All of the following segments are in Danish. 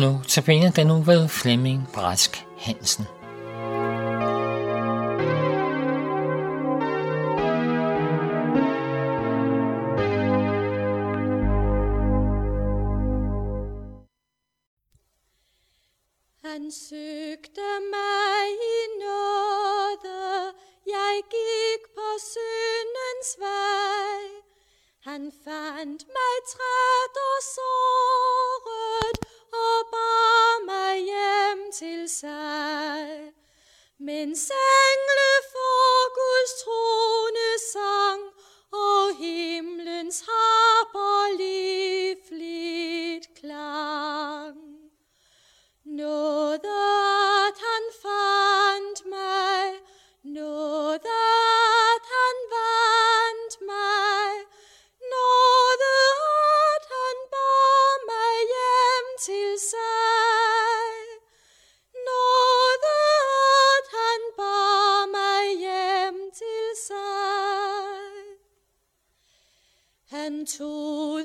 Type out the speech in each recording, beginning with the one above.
Nu tilbage den nu ved Flemming Brask Hansen. Han søgte mig i nåde, jeg gik på syndens vej. Han fandt mig træt og sår, sig. Men sang To.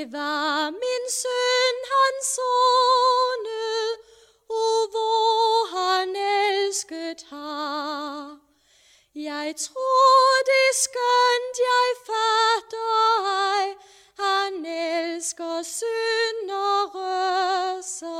Det var min søn, han sonne, og hvor han elsket har. Jeg tror, det skønt, jeg fatter ej, han elsker syndere sig.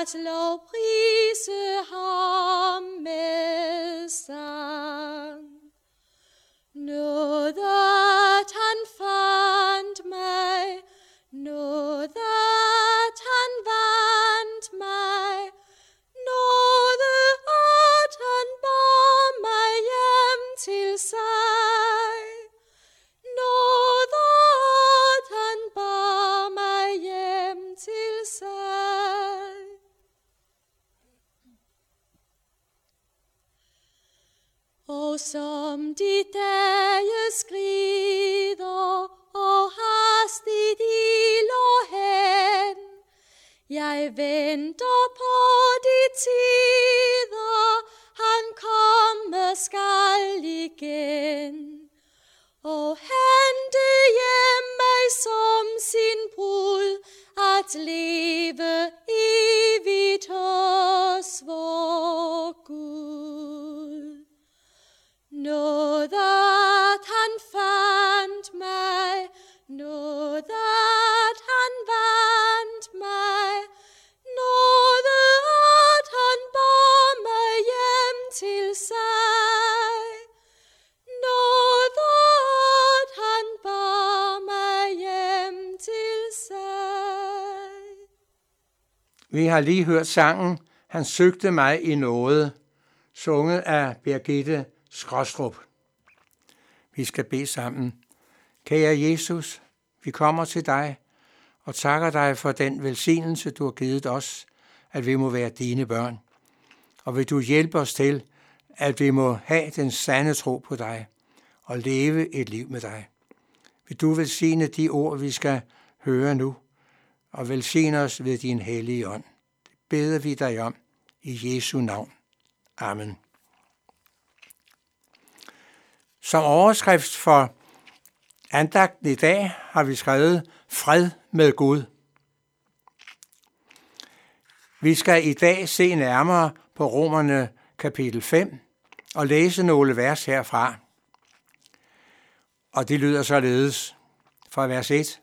at low de dage skrider, og hastigt iler hen. Jeg venter på de tider, han komme skal igen. Og hente hjem mig som sin brud at leve Vi har lige hørt sangen Han søgte mig i noget, sunget af Birgitte Skrostrup. Vi skal bede sammen. Kære Jesus, vi kommer til dig og takker dig for den velsignelse, du har givet os, at vi må være dine børn. Og vil du hjælpe os til, at vi må have den sande tro på dig og leve et liv med dig. Vil du velsigne de ord, vi skal høre nu? Og velsign os ved din hellige ånd. Det beder vi dig om i Jesu navn. Amen. Som overskrift for andagten i dag har vi skrevet Fred med Gud. Vi skal i dag se nærmere på Romerne kapitel 5 og læse nogle vers herfra. Og det lyder således fra vers 1.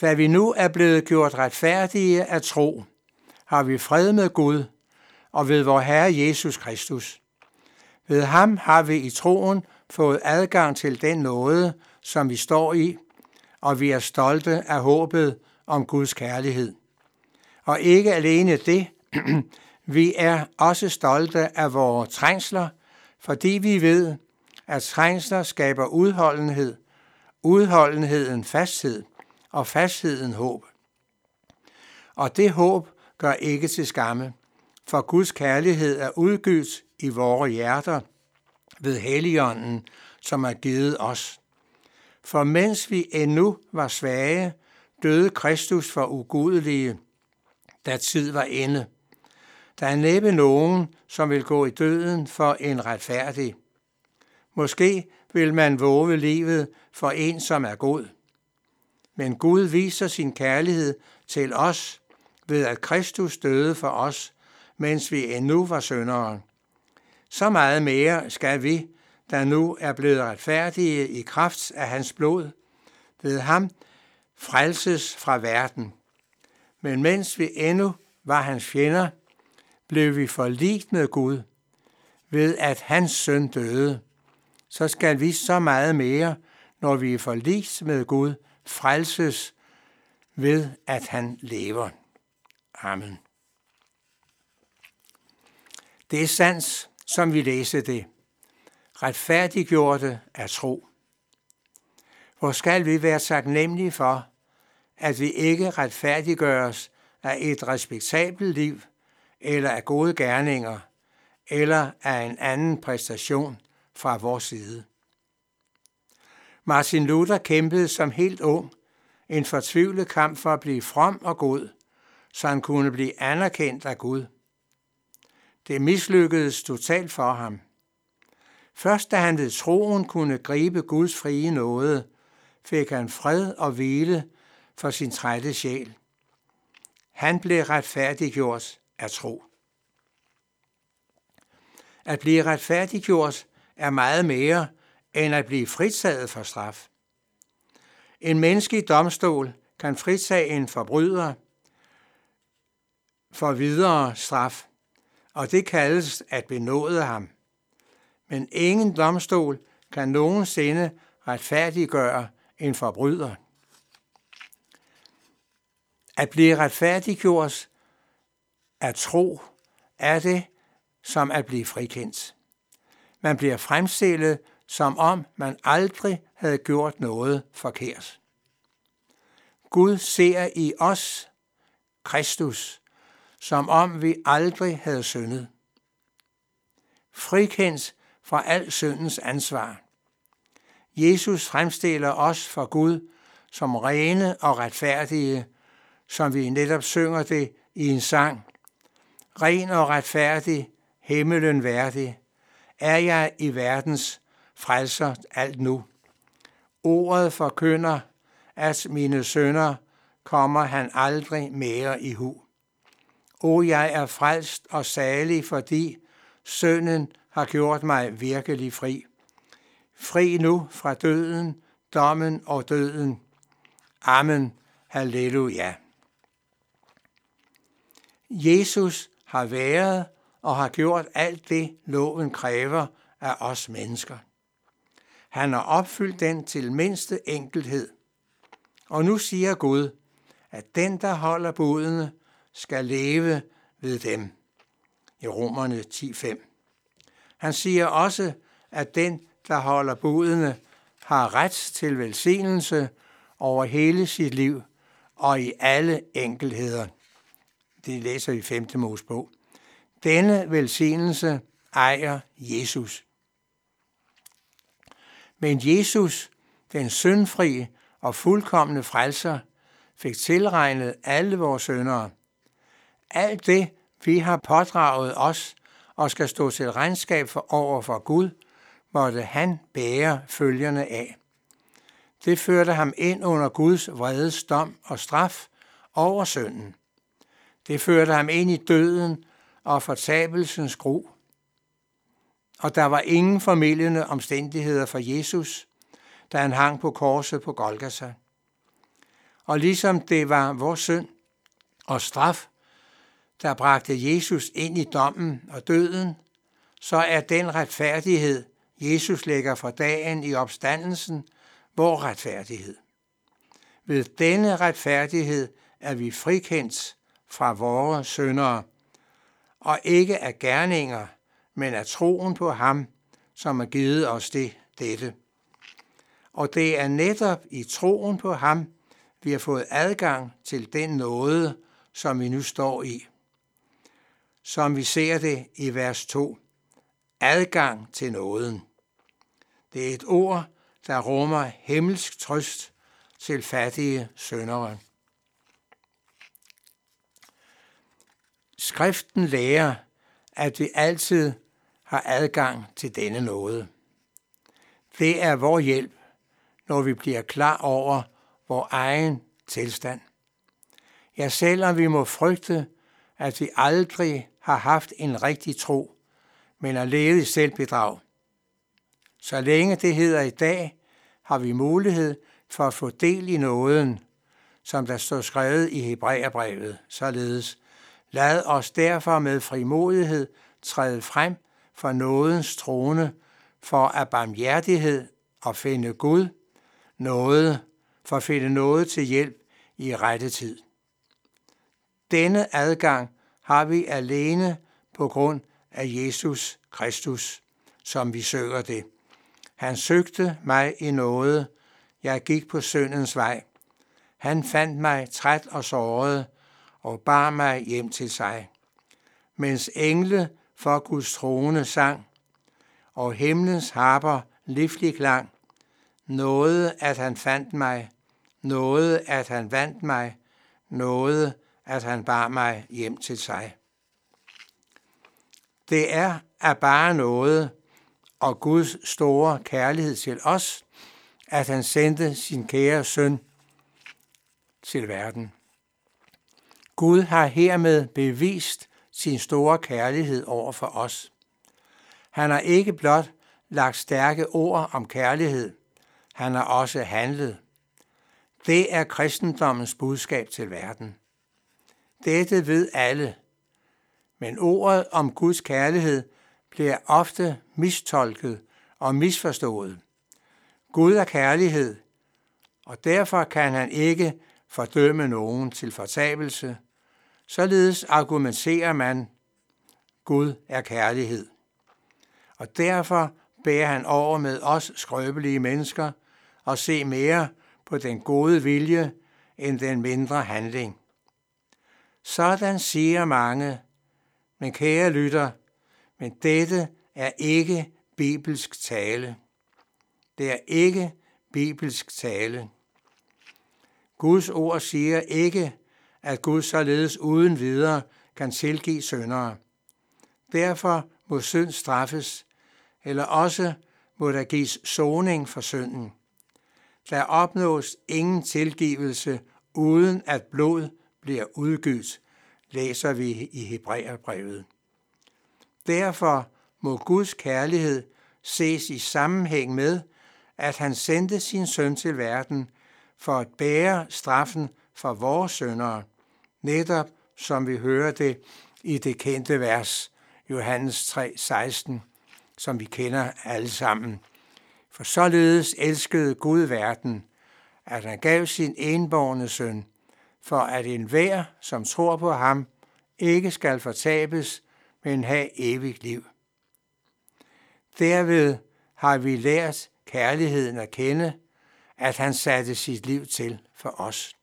Da vi nu er blevet gjort retfærdige af tro, har vi fred med Gud og ved vor Herre Jesus Kristus. Ved ham har vi i troen fået adgang til den nåde, som vi står i, og vi er stolte af håbet om Guds kærlighed. Og ikke alene det, vi er også stolte af vores trængsler, fordi vi ved, at trængsler skaber udholdenhed, udholdenheden fasthed, og fastheden håb. Og det håb gør ikke til skamme, for Guds kærlighed er udgydt i vores hjerter ved Helligånden, som er givet os. For mens vi endnu var svage, døde Kristus for ugudelige, da tid var inde. Der er næppe nogen, som vil gå i døden for en retfærdig. Måske vil man våge livet for en, som er god. Men Gud viser sin kærlighed til os ved, at Kristus døde for os, mens vi endnu var syndere. Så meget mere skal vi, der nu er blevet retfærdige i kraft af hans blod, ved ham frelses fra verden. Men mens vi endnu var hans fjender, blev vi forligt med Gud, ved at hans søn døde. Så skal vi så meget mere, når vi er forligt med Gud, frelses ved, at han lever. Amen. Det er sandt, som vi læser det. Retfærdiggjorte er tro. Hvor skal vi være taknemmelige for, at vi ikke retfærdiggøres af et respektabelt liv, eller af gode gerninger, eller af en anden præstation fra vores side. Martin Luther kæmpede som helt ung en fortvivlet kamp for at blive from og god, så han kunne blive anerkendt af Gud. Det mislykkedes totalt for ham. Først da han ved troen kunne gribe Guds frie nåde, fik han fred og hvile for sin trætte sjæl. Han blev retfærdiggjort af tro. At blive retfærdiggjort er meget mere end at blive fritaget for straf. En menneskelig domstol kan fritage en forbryder for videre straf, og det kaldes at benåde ham. Men ingen domstol kan nogensinde retfærdiggøre en forbryder. At blive retfærdiggjort af tro er det som at blive frikendt. Man bliver fremstillet, som om man aldrig havde gjort noget forkert. Gud ser i os, Kristus, som om vi aldrig havde syndet. Frikendt fra al syndens ansvar. Jesus fremstiller os for Gud som rene og retfærdige, som vi netop synger det i en sang. Ren og retfærdig, himmelen værdig, er jeg i verdens frelser alt nu. Ordet forkynder, at mine sønner kommer han aldrig mere i hu. O, jeg er frelst og salig, fordi sønnen har gjort mig virkelig fri. Fri nu fra døden, dommen og døden. Amen. Halleluja. Jesus har været og har gjort alt det, loven kræver af os mennesker. Han har opfyldt den til mindste enkelhed. Og nu siger Gud, at den, der holder budene, skal leve ved dem. I Romerne 10.5. Han siger også, at den, der holder budene, har ret til velsignelse over hele sit liv og i alle enkelheder. Det læser vi i 5. Mosebog. Denne velsignelse ejer Jesus. Men Jesus, den syndfri og fuldkommende frelser, fik tilregnet alle vores syndere. Alt det, vi har pådraget os og skal stå til regnskab for over for Gud, måtte han bære følgerne af. Det førte ham ind under Guds vredes dom og straf over synden. Det førte ham ind i døden og fortabelsens gro. Og der var ingen formidlende omstændigheder for Jesus, da han hang på korset på Golgata. Og ligesom det var vores synd og straf, der bragte Jesus ind i dommen og døden, så er den retfærdighed, Jesus lægger for dagen i opstandelsen, vor retfærdighed. Ved denne retfærdighed er vi frikendt fra vores syndere, og ikke af gerninger, men af troen på ham, som har givet os det, dette. Og det er netop i troen på ham, vi har fået adgang til den nåde, som vi nu står i. Som vi ser det i vers 2. Adgang til nåden. Det er et ord, der rummer himmelsk trøst til fattige søndere. Skriften lærer, at vi altid har adgang til denne nåde. Det er vor hjælp, når vi bliver klar over vor egen tilstand. Ja, selvom vi må frygte, at vi aldrig har haft en rigtig tro, men har levet i selvbedrag. Så længe det hedder i dag, har vi mulighed for at få del i nåden, som der står skrevet i Hebræerbrevet, således. Lad os derfor med frimodighed træde frem for nådens trone, for at barmhjertighed og finde Gud, noget, for at finde noget til hjælp i rette tid. Denne adgang har vi alene på grund af Jesus Kristus, som vi søger det. Han søgte mig i noget. Jeg gik på syndens vej. Han fandt mig træt og såret og bar mig hjem til sig. Mens engle for Guds trone sang, og himlens harper livlig klang, Noget, at han fandt mig, noget, at han vandt mig, noget, at han bar mig hjem til sig. Det er af bare noget, og Guds store kærlighed til os, at han sendte sin kære søn til verden. Gud har hermed bevist sin store kærlighed over for os. Han har ikke blot lagt stærke ord om kærlighed, han har også handlet. Det er kristendommens budskab til verden. Dette ved alle, men ordet om Guds kærlighed bliver ofte mistolket og misforstået. Gud er kærlighed, og derfor kan han ikke fordømme nogen til fortabelse. Således argumenterer man, Gud er kærlighed. Og derfor bærer han over med os skrøbelige mennesker og se mere på den gode vilje end den mindre handling. Sådan siger mange, men kære lytter, men dette er ikke bibelsk tale. Det er ikke bibelsk tale. Guds ord siger ikke, at Gud således uden videre kan tilgive syndere. Derfor må synd straffes, eller også må der gives soning for synden. Der opnås ingen tilgivelse, uden at blod bliver udgydt, læser vi i Hebræerbrevet. Derfor må Guds kærlighed ses i sammenhæng med, at han sendte sin søn til verden for at bære straffen for vores søndere, netop som vi hører det i det kendte vers, Johannes 3, 16, som vi kender alle sammen. For således elskede Gud verden, at han gav sin enborne søn, for at enhver, som tror på ham, ikke skal fortabes, men have evigt liv. Derved har vi lært kærligheden at kende, at han satte sit liv til for os.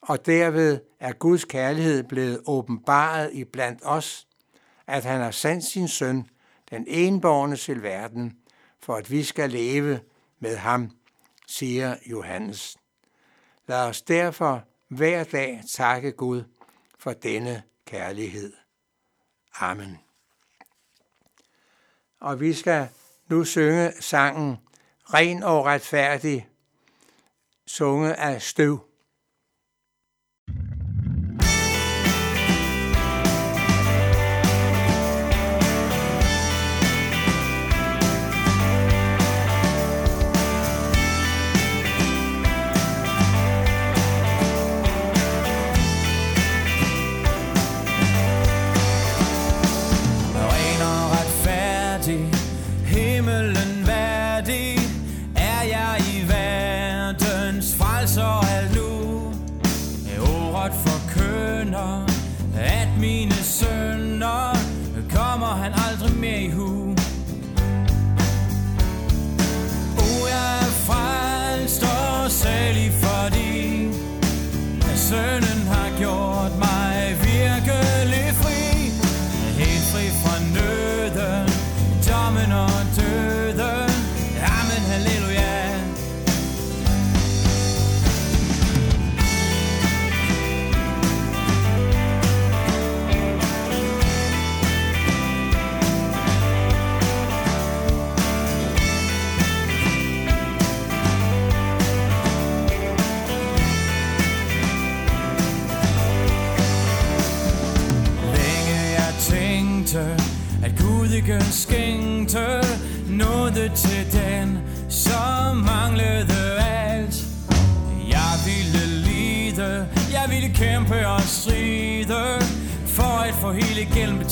Og derved er Guds kærlighed blevet åbenbaret i blandt os, at han har sendt sin søn, den enborgne til verden, for at vi skal leve med ham, siger Johannes. Lad os derfor hver dag takke Gud for denne kærlighed. Amen. Og vi skal nu synge sangen Ren og retfærdig, sunget af støv.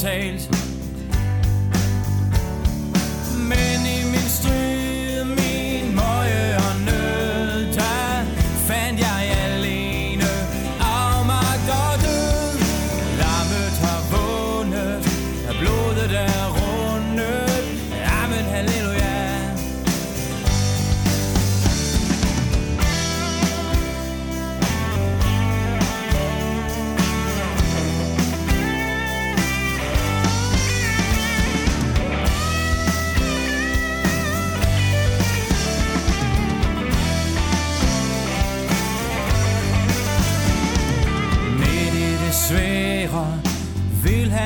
sails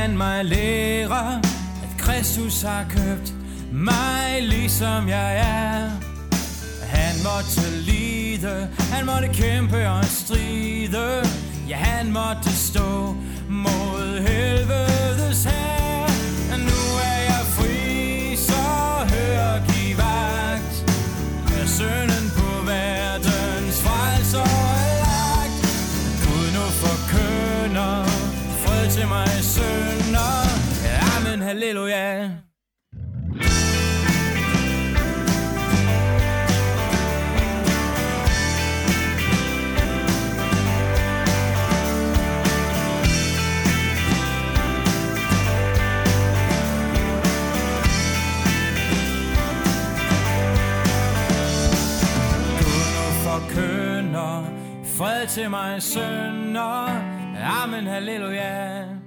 han mig lære, at Kristus har købt mig ligesom jeg er. Han måtte lide, han måtte kæmpe og stride, ja han måtte stå mod helvede. Halleluja. Forkynder fred til mig sønder. Amen, halleluja.